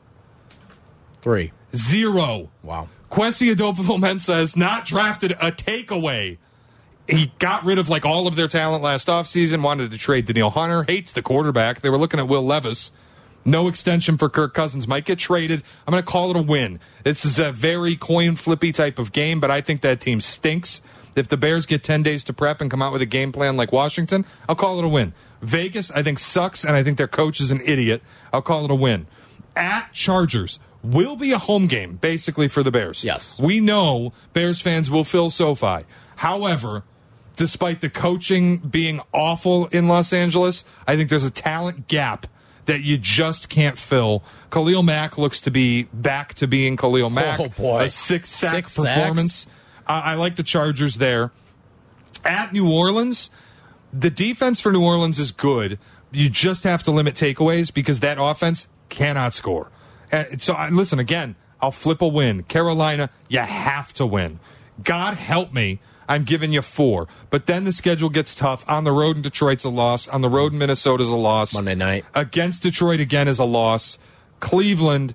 Speaker 3: Three.
Speaker 4: Zero.
Speaker 3: Wow.
Speaker 4: Kwesi Adofo-Mensah has not drafted a takeaway. He got rid of like all of their talent last offseason, wanted to trade Danielle Hunter, hates the quarterback. They were looking at Will Levis. No extension for Kirk Cousins. Might get traded. I'm going to call it a win. This is a very coin flippy type of game, but I think that team stinks. If the Bears get 10 days to prep and come out with a game plan like Washington, I'll call it a win. Vegas, I think, sucks, and I think their coach is an idiot. I'll call it a win. At Chargers will be a home game, basically, for the Bears.
Speaker 3: Yes.
Speaker 4: We know Bears fans will fill SoFi. However, despite the coaching being awful in Los Angeles, I think there's a talent gap that you just can't fill. Khalil Mack looks to be back to being Khalil Mack.
Speaker 3: Oh, boy.
Speaker 4: A six sack
Speaker 3: Six
Speaker 4: performance. Uh, I like the Chargers there. At New Orleans, the defense for New Orleans is good. You just have to limit takeaways because that offense cannot score. Uh, so, listen, again, I'll flip a win. Carolina, you have to win. God help me. I'm giving you four. But then the schedule gets tough. On the road in Detroit's a loss. On the road in Minnesota's a loss.
Speaker 3: Monday night.
Speaker 4: Against Detroit again is a loss. Cleveland,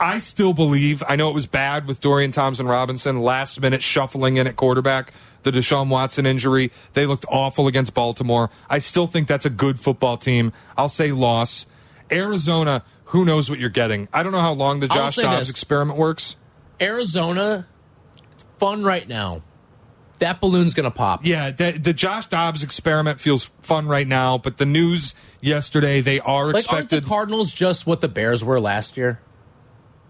Speaker 4: I still believe, I know it was bad with Dorian Thompson Robinson, last minute shuffling in at quarterback, the Deshaun Watson injury. They looked awful against Baltimore. I still think that's a good football team. I'll say loss. Arizona, who knows what you're getting? I don't know how long the Josh Dobbs
Speaker 3: this.
Speaker 4: experiment works.
Speaker 3: Arizona, it's fun right now. That balloon's gonna pop.
Speaker 4: Yeah, the, the Josh Dobbs experiment feels fun right now, but the news yesterday, they are
Speaker 3: Like, aren't
Speaker 4: expected.
Speaker 3: the Cardinals just what the Bears were last year?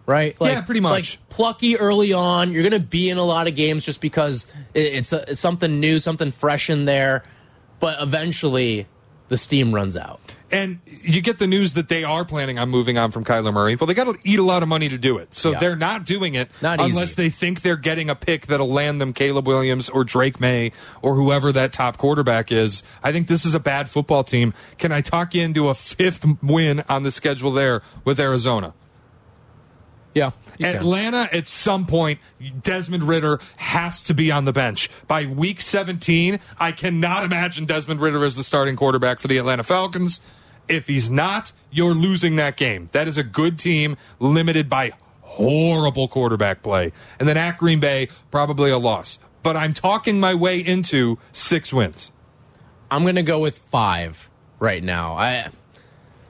Speaker 3: Right? Like,
Speaker 4: Yeah, pretty much.
Speaker 3: Like plucky early on. You're going to be in a lot of games just because it, it's, a, it's something new, something fresh in there. But eventually, the steam runs out.
Speaker 4: And you get the news that they are planning on moving on from Kyler Murray. Well, they got to eat a lot of money to do it. So
Speaker 3: Yeah.
Speaker 4: they're not doing it
Speaker 3: Not
Speaker 4: unless
Speaker 3: easy.
Speaker 4: they think they're getting a pick that'll land them Caleb Williams or Drake Maye or whoever that top quarterback is. I think this is a bad football team. Can I talk you into a fifth win on the schedule there with Arizona?
Speaker 3: Yeah. you can.
Speaker 4: Atlanta, at some point, Desmond Ridder has to be on the bench. By week 17, I cannot imagine Desmond Ridder as the starting quarterback for the Atlanta Falcons. If he's not, you're losing that game. That is a good team limited by horrible quarterback play. And then at Green Bay, probably a loss. But I'm talking my way into six wins.
Speaker 3: I'm going to go with five right now. I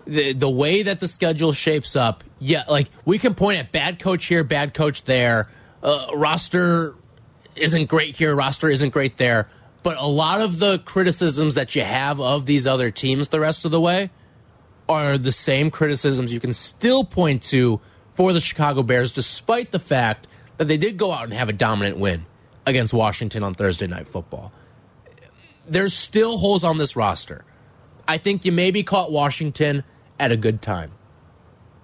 Speaker 3: the the way that the schedule shapes up, yeah, like we can point at bad coach here, bad coach there. Uh, roster isn't great here, roster isn't great there. But a lot of the criticisms that you have of these other teams the rest of the way are the same criticisms you can still point to for the Chicago Bears, despite the fact that they did go out and have a dominant win against Washington on Thursday Night Football there's still holes on this roster. I think you maybe caught Washington at a good time.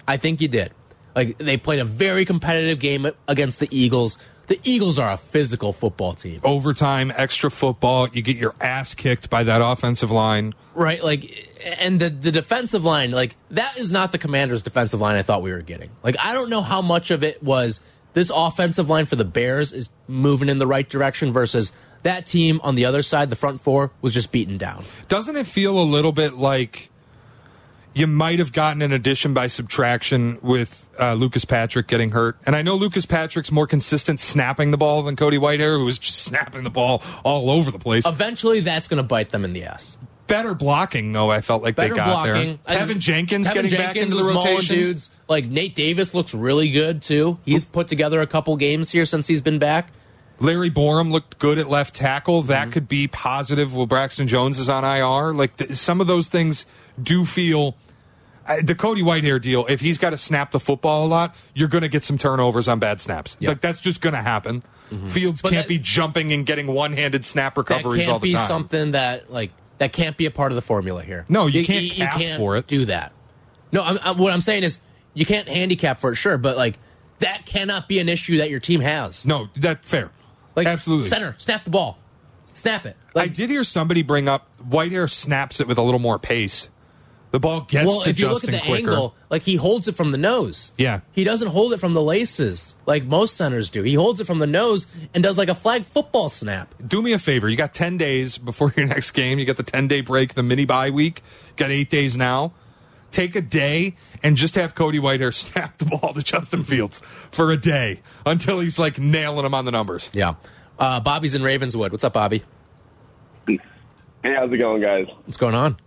Speaker 3: I think you did. Like they played a very competitive game against the Eagles. The Eagles are a physical football team,
Speaker 4: Overtime, extra football, you get your ass kicked by that offensive line.
Speaker 3: right? Like, and the the defensive line, like that is not the Commanders' defensive line I thought we were getting. Like, I don't know how much of it was this offensive line for the Bears is moving in the right direction versus that team on the other side, the front four, was just beaten down.
Speaker 4: Doesn't it feel a little bit like you might have gotten an addition by subtraction with uh, Lucas Patrick getting hurt? And I know Lucas Patrick's more consistent snapping the ball than Cody Whitehair, who was just snapping the ball all over the place.
Speaker 3: Eventually, that's going to bite them in the ass.
Speaker 4: Better blocking, though. I felt like
Speaker 3: better
Speaker 4: they got
Speaker 3: blocking.
Speaker 4: there. Teven
Speaker 3: And
Speaker 4: Jenkins
Speaker 3: Teven
Speaker 4: getting back
Speaker 3: Jenkins
Speaker 4: into the rotation.
Speaker 3: Dudes like Nate Davis looks really good too. He's put together a couple games here since he's been back.
Speaker 4: Larry Borom looked good at left tackle. That could be positive. Well, Braxton Jones is on IR. Like th- some of those things do feel. Uh, the Cody Whitehair deal, if he's got to snap the football a lot, you're going to get some turnovers on bad snaps.
Speaker 3: Yeah.
Speaker 4: Like that's just going to happen. Fields
Speaker 3: But
Speaker 4: can't
Speaker 3: that-
Speaker 4: be jumping and getting one-handed snap recoveries all the
Speaker 3: be
Speaker 4: time.
Speaker 3: something that like that can't be a part of the formula here.
Speaker 4: No, you can't cap for it.
Speaker 3: Do that. No, I'm, I'm, what I'm saying is you can't handicap for it, sure, but like that cannot be an issue that your team has.
Speaker 4: No, that fair.
Speaker 3: Like
Speaker 4: Absolutely.
Speaker 3: center, snap the ball, snap it.
Speaker 4: I did hear somebody bring up Whitehair snaps it with a little more pace. The ball gets
Speaker 3: well,
Speaker 4: to
Speaker 3: if you look at the
Speaker 4: quicker.
Speaker 3: angle, like he holds it from the nose.
Speaker 4: Yeah.
Speaker 3: He doesn't hold it from the laces like most centers do. He holds it from the nose and does like a flag football snap.
Speaker 4: do me a favor. You got 10 days before your *laughs* next game. You got the 10 day break, the mini bye week. Got eight days now. Take a day and just have Cody Whitehair *laughs* snap the ball to Justin Fields for a day until he's like nailing him on the numbers.
Speaker 3: Yeah. Uh, Bobby's in Ravenswood. What's up, Bobby?
Speaker 8: Hey, how's it going, guys?
Speaker 3: What's going on?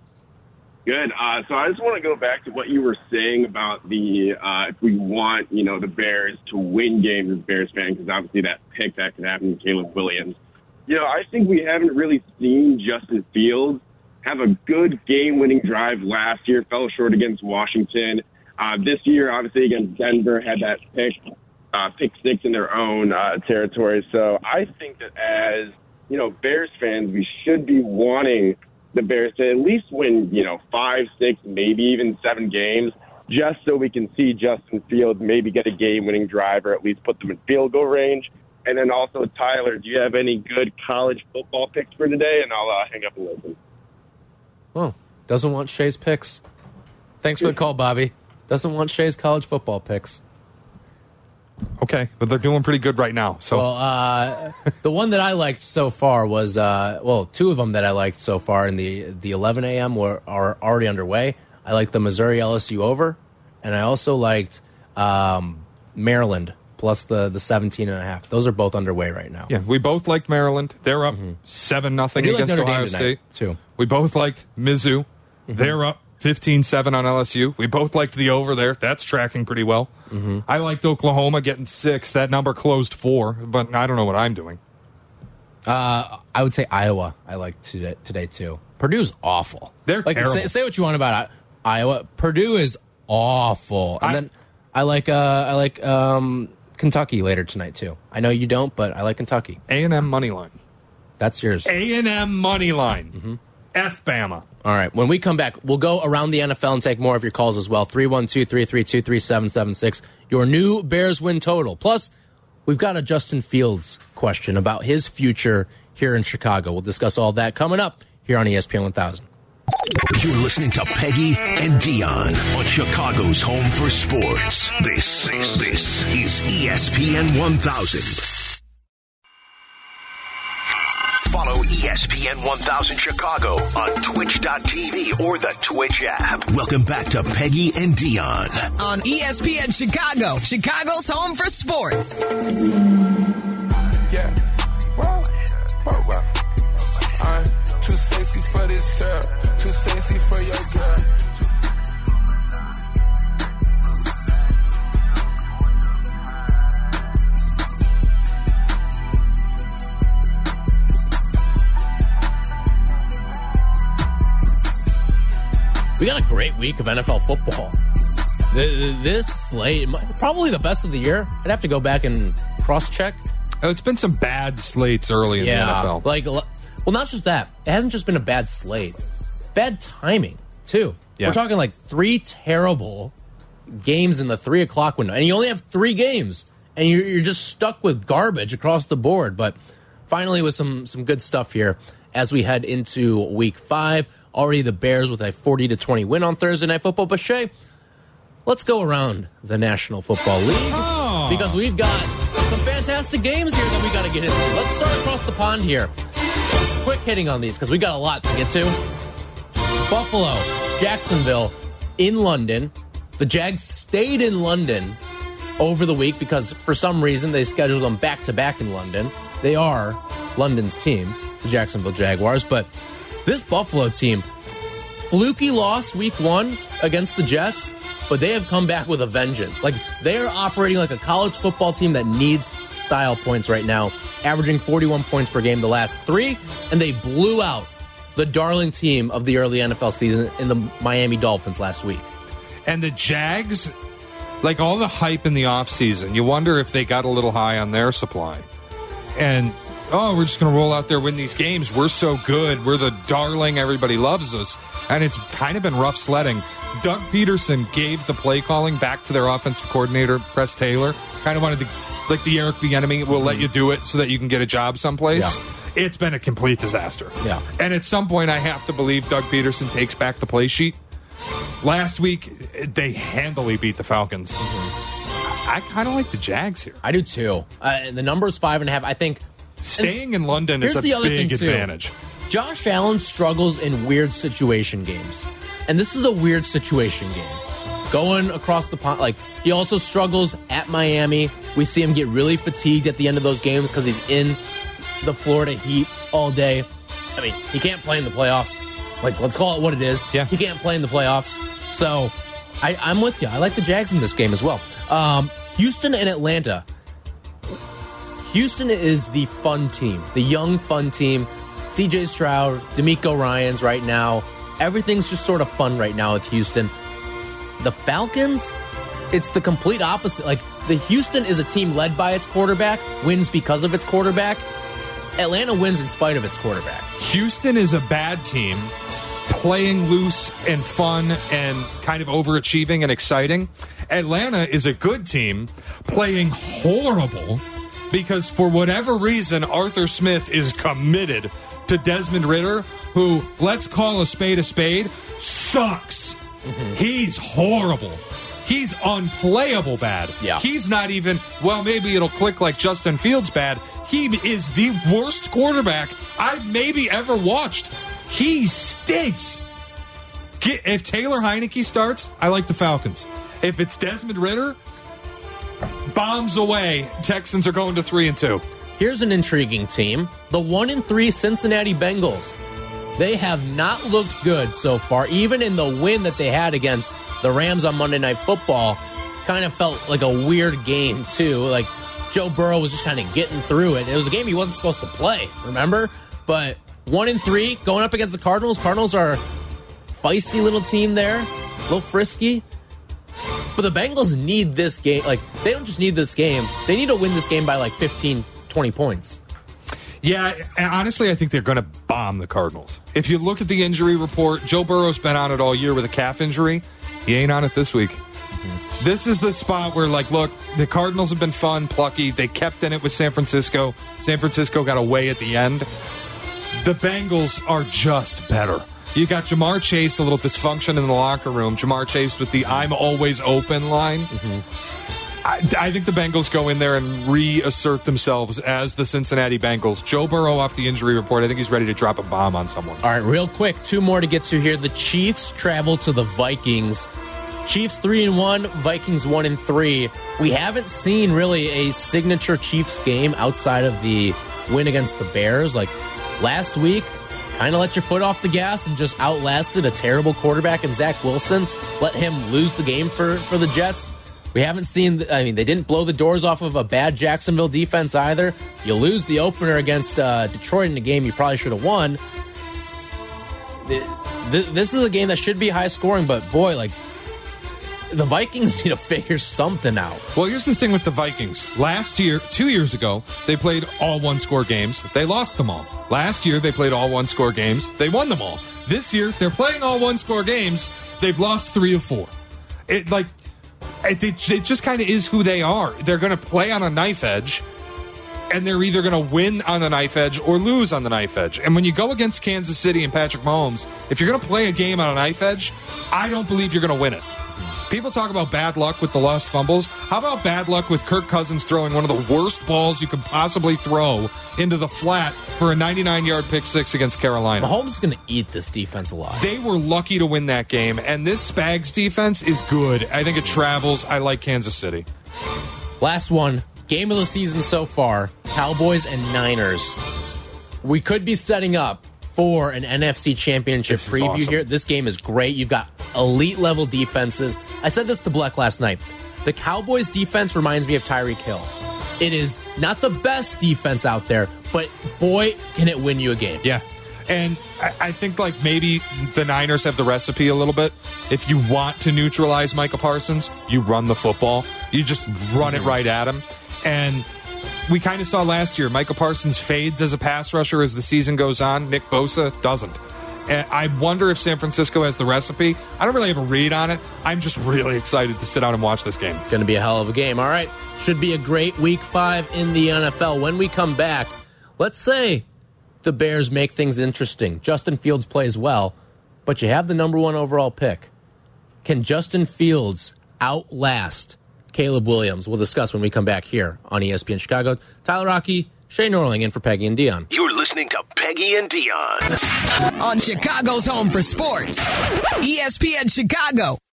Speaker 8: Good. Uh, so I just want to go back to what you were saying about the uh, if we want you know the Bears to win games as Bears fans, because obviously that pick that could happen to Caleb Williams. You know, I think we haven't really seen Justin Fields have a good game-winning drive last year. Fell short against Washington. Uh, this year, obviously against Denver, had that pick uh, pick six in their own uh, territory. So I think that as you know, Bears fans, we should be wanting the Bears to at least win, you know, five, six, maybe even seven games, just so we can see Justin Fields maybe get a game-winning drive or at least put them in field goal range. And then also, Tyler, do you have any good college football picks for today? And I'll uh, hang up and listen.
Speaker 3: Oh, doesn't want Shea's picks. Thanks for the *laughs* call, Bobby. Doesn't want Shea's college football picks.
Speaker 4: Okay, but they're doing pretty good right now. So
Speaker 3: Well, uh, the one that I liked so far was uh, well, two of them that I liked so far in the the 11 a.m. were are already underway. I liked the Missouri LSU over, and I also liked um, Maryland plus the the 17 and a half. Those are both underway right now.
Speaker 4: yeah, we both liked Maryland. They're up seven nothing
Speaker 3: I do like
Speaker 4: against
Speaker 3: Notre
Speaker 4: Ohio State.
Speaker 3: too.
Speaker 4: We both liked Mizzou. They're up 15-7 on LSU. We both liked the over there. That's tracking pretty well. I liked Oklahoma getting six. That number closed four, but I don't know what I'm doing.
Speaker 3: Uh, I would say Iowa. I liked today, today too. Purdue's awful.
Speaker 4: They're
Speaker 3: like,
Speaker 4: terrible.
Speaker 3: Say, say what you want about Iowa. Purdue is awful. And
Speaker 4: I-
Speaker 3: then I like uh, I like um, Kentucky later tonight too. I know you don't, but I like Kentucky.
Speaker 4: A&M money line.
Speaker 3: That's yours.
Speaker 4: A&M money line. F Bama.
Speaker 3: All right. When we come back, we'll go around the NFL and take more of your calls as well. 312 332 3776. Your new Bears win total. Plus, we've got a Justin Fields question about his future here in Chicago. We'll discuss all that coming up here on E ESPN 1000.
Speaker 1: You're listening to Peggy and Dionne on Chicago's home for sports. This, this is ESPN 1000. Follow ESPN 1000 Chicago on twitch.tv or the Twitch app. Welcome back to Peggy and Dionne.
Speaker 5: On ESPN Chicago, Chicago's home for sports.
Speaker 9: Yeah. Whoa. Whoa, whoa. I'm too sexy for this syrup. Too sexy for your girl.
Speaker 3: We got a great week of NFL football. Th- This slate, probably the best of the year. I'd have to go back and cross check.
Speaker 4: Oh, it's been some bad slates early in the NFL.
Speaker 3: Like, well, not just that. It hasn't just been a bad slate, bad timing too.
Speaker 4: Yeah.
Speaker 3: We're talking like three terrible games in the three o'clock window, and you only have three games, and you're, you're just stuck with garbage across the board. But finally, with some some good stuff here as we head into week five. Already the Bears with a forty to twenty win on Thursday Night Football. But Shea, let's go around the National Football League oh. because we've got some fantastic games here that we got to get into. Let's start across the pond here. Quick hitting on these because we got a lot to get to. Buffalo, Jacksonville, in London. The Jags stayed in London over the week because for some reason they scheduled them back to back in London. They are London's team, the Jacksonville Jaguars, but this Buffalo team, fluky loss week one against the Jets, but they have come back with a vengeance. Like they are operating like a college football team that needs style points right now, averaging 41 points per game the last three, and they blew out the darling team of the early NFL season in the Miami Dolphins last week.
Speaker 4: And the Jags, like all the hype in the offseason, you wonder if they got a little high on their supply. And, oh, we're just going to roll out there, win these games. We're so good. We're the darling. Everybody loves us. And it's kind of been rough sledding. Doug Pederson gave the play calling back to their offensive coordinator, Press Taylor. Kind of wanted to, like the Eric Bieniemy, will let you do it so that you can get a job someplace.
Speaker 3: Yeah.
Speaker 4: It's been a complete disaster.
Speaker 3: Yeah.
Speaker 4: And at some point, I have to believe Doug Pederson takes back the play sheet. Last week, they handily beat the Falcons. I kind of like the Jags here.
Speaker 3: I do too. Uh, the is five and a half. I think
Speaker 4: Staying in London is a
Speaker 3: the other
Speaker 4: big
Speaker 3: thing, too.
Speaker 4: advantage.
Speaker 3: Josh Allen struggles in weird situation games. And this is a weird situation game. Going across the pond, like, he also struggles at Miami. We see him get really fatigued at the end of those games because he's in the Florida heat all day. I mean, he can't play in the playoffs. Like, let's call it what it is.
Speaker 4: Yeah.
Speaker 3: He can't play in the playoffs. So, I, I'm with you. I like the Jags in this game as well. Um, Houston and Atlanta. Houston is the fun team, the young fun team. CJ Stroud, DeMeco Ryans right now. Everything's just sort of fun right now with Houston. The Falcons, it's the complete opposite. Like the Houston is a team led by its quarterback, wins because of its quarterback. Atlanta wins in spite of its quarterback.
Speaker 4: Houston is a bad team, playing loose and fun and kind of overachieving and exciting. Atlanta is a good team, playing horrible because for whatever reason, Arthur Smith is committed to Desmond Ridder, who, let's call a spade a spade, sucks. Mm-hmm. He's horrible. He's unplayable bad.
Speaker 3: Yeah.
Speaker 4: He's not even, well, maybe it'll click like Justin Fields bad. He is the worst quarterback I've maybe ever watched. He stinks. Get, if Taylor Heinicke starts, I like the Falcons. If it's Desmond Ridder, bombs away. Texans are going to three and two.
Speaker 3: Here's an intriguing team the one in three Cincinnati Bengals. They have not looked good so far, even in the win that they had against the Rams on Monday Night Football. Kind of felt like a weird game, too. Like Joe Burrow was just kind of getting through it. It was a game he wasn't supposed to play, remember? But one in three going up against the Cardinals. Cardinals are feisty little team there, a little frisky. But the Bengals need this game. Like, they don't just need this game, they need to win this game by like 15, 20 points.
Speaker 4: Yeah, and honestly, I think they're going to bomb the Cardinals. If you look at the injury report, Joe Burrow's been on it all year with a calf injury. He ain't on it this week. Mm-hmm. This is the spot where, like, look, the Cardinals have been fun, plucky. They kept in it with San Francisco. San Francisco got away at the end. The Bengals are just better. You got Ja'Marr Chase, a little dysfunction in the locker room. Ja'Marr Chase with the I'm always open line. Mm-hmm. I, I think the Bengals go in there and reassert themselves as the Cincinnati Bengals. Joe Burrow off the injury report. I think he's ready to drop a bomb on someone.
Speaker 3: All right, real quick, two more to get to here. The Chiefs travel to the Vikings. Chiefs three and one, Vikings one and three. We haven't seen really a signature Chiefs game outside of the win against the Bears. Like last week, kind of let your foot off the gas and just outlasted a terrible quarterback and Zach Wilson. Let him lose the game for for the Jets. We haven't seen. I mean, they didn't blow the doors off of a bad Jacksonville defense either. You lose the opener against uh, Detroit in a game you probably should have won. Th- th- This is a game that should be high scoring, but boy, like the Vikings need to figure something out.
Speaker 4: Well, here's the thing with the Vikings. Last year, two years ago, they played all one score games. They lost them all. Last year, they played all one score games. They won them all. This year, they're playing all one score games. They've lost three of four. It like it, it, it just kind of is who they are. They're going to play on a knife edge, and they're either going to win on the knife edge or lose on the knife edge. And when you go against Kansas City and Patrick Mahomes, if you're going to play a game on a knife edge, I don't believe you're going to win it. People talk about bad luck with the lost fumbles. How about bad luck with Kirk Cousins throwing one of the worst balls you could possibly throw into the flat for a 99 yard pick six against Carolina?
Speaker 3: Mahomes is going to eat this defense alive.
Speaker 4: They were lucky to win that game, and this Spags defense is good. I think it travels. I like Kansas City.
Speaker 3: Last one, game of the season so far Cowboys and Niners. We could be setting up for an NFC championship
Speaker 4: This
Speaker 3: preview
Speaker 4: awesome.
Speaker 3: here. This game is great. You've got elite level defenses. I said this to Bleck last night. The Cowboys defense reminds me of Tyreek Hill. It is not the best defense out there, but boy, can it win you a game.
Speaker 4: Yeah. And I, I think like maybe the Niners have the recipe a little bit. If you want to neutralize Micah Parsons, you run the football. You just run it mm-hmm. right at him. And we kind of saw last year, Micah Parsons fades as a pass rusher as the season goes on. Nick Bosa doesn't. I wonder if San Francisco has the recipe. I don't really have a read on it. I'm just really excited to sit down and watch this game.
Speaker 3: Going to be a hell of a game. All right. Should be a great week five in the NFL. When we come back, let's say the Bears make things interesting. Justin Fields plays well, but you have the number one overall pick. Can Justin Fields outlast Caleb Williams? We'll discuss when we come back here on ESPN Chicago. Tyler Rocky, Shea Norling in for Peggy and Dionne.
Speaker 1: You're listening to Peggy and Dionne.
Speaker 5: on Chicago's home for sports. ESPN Chicago.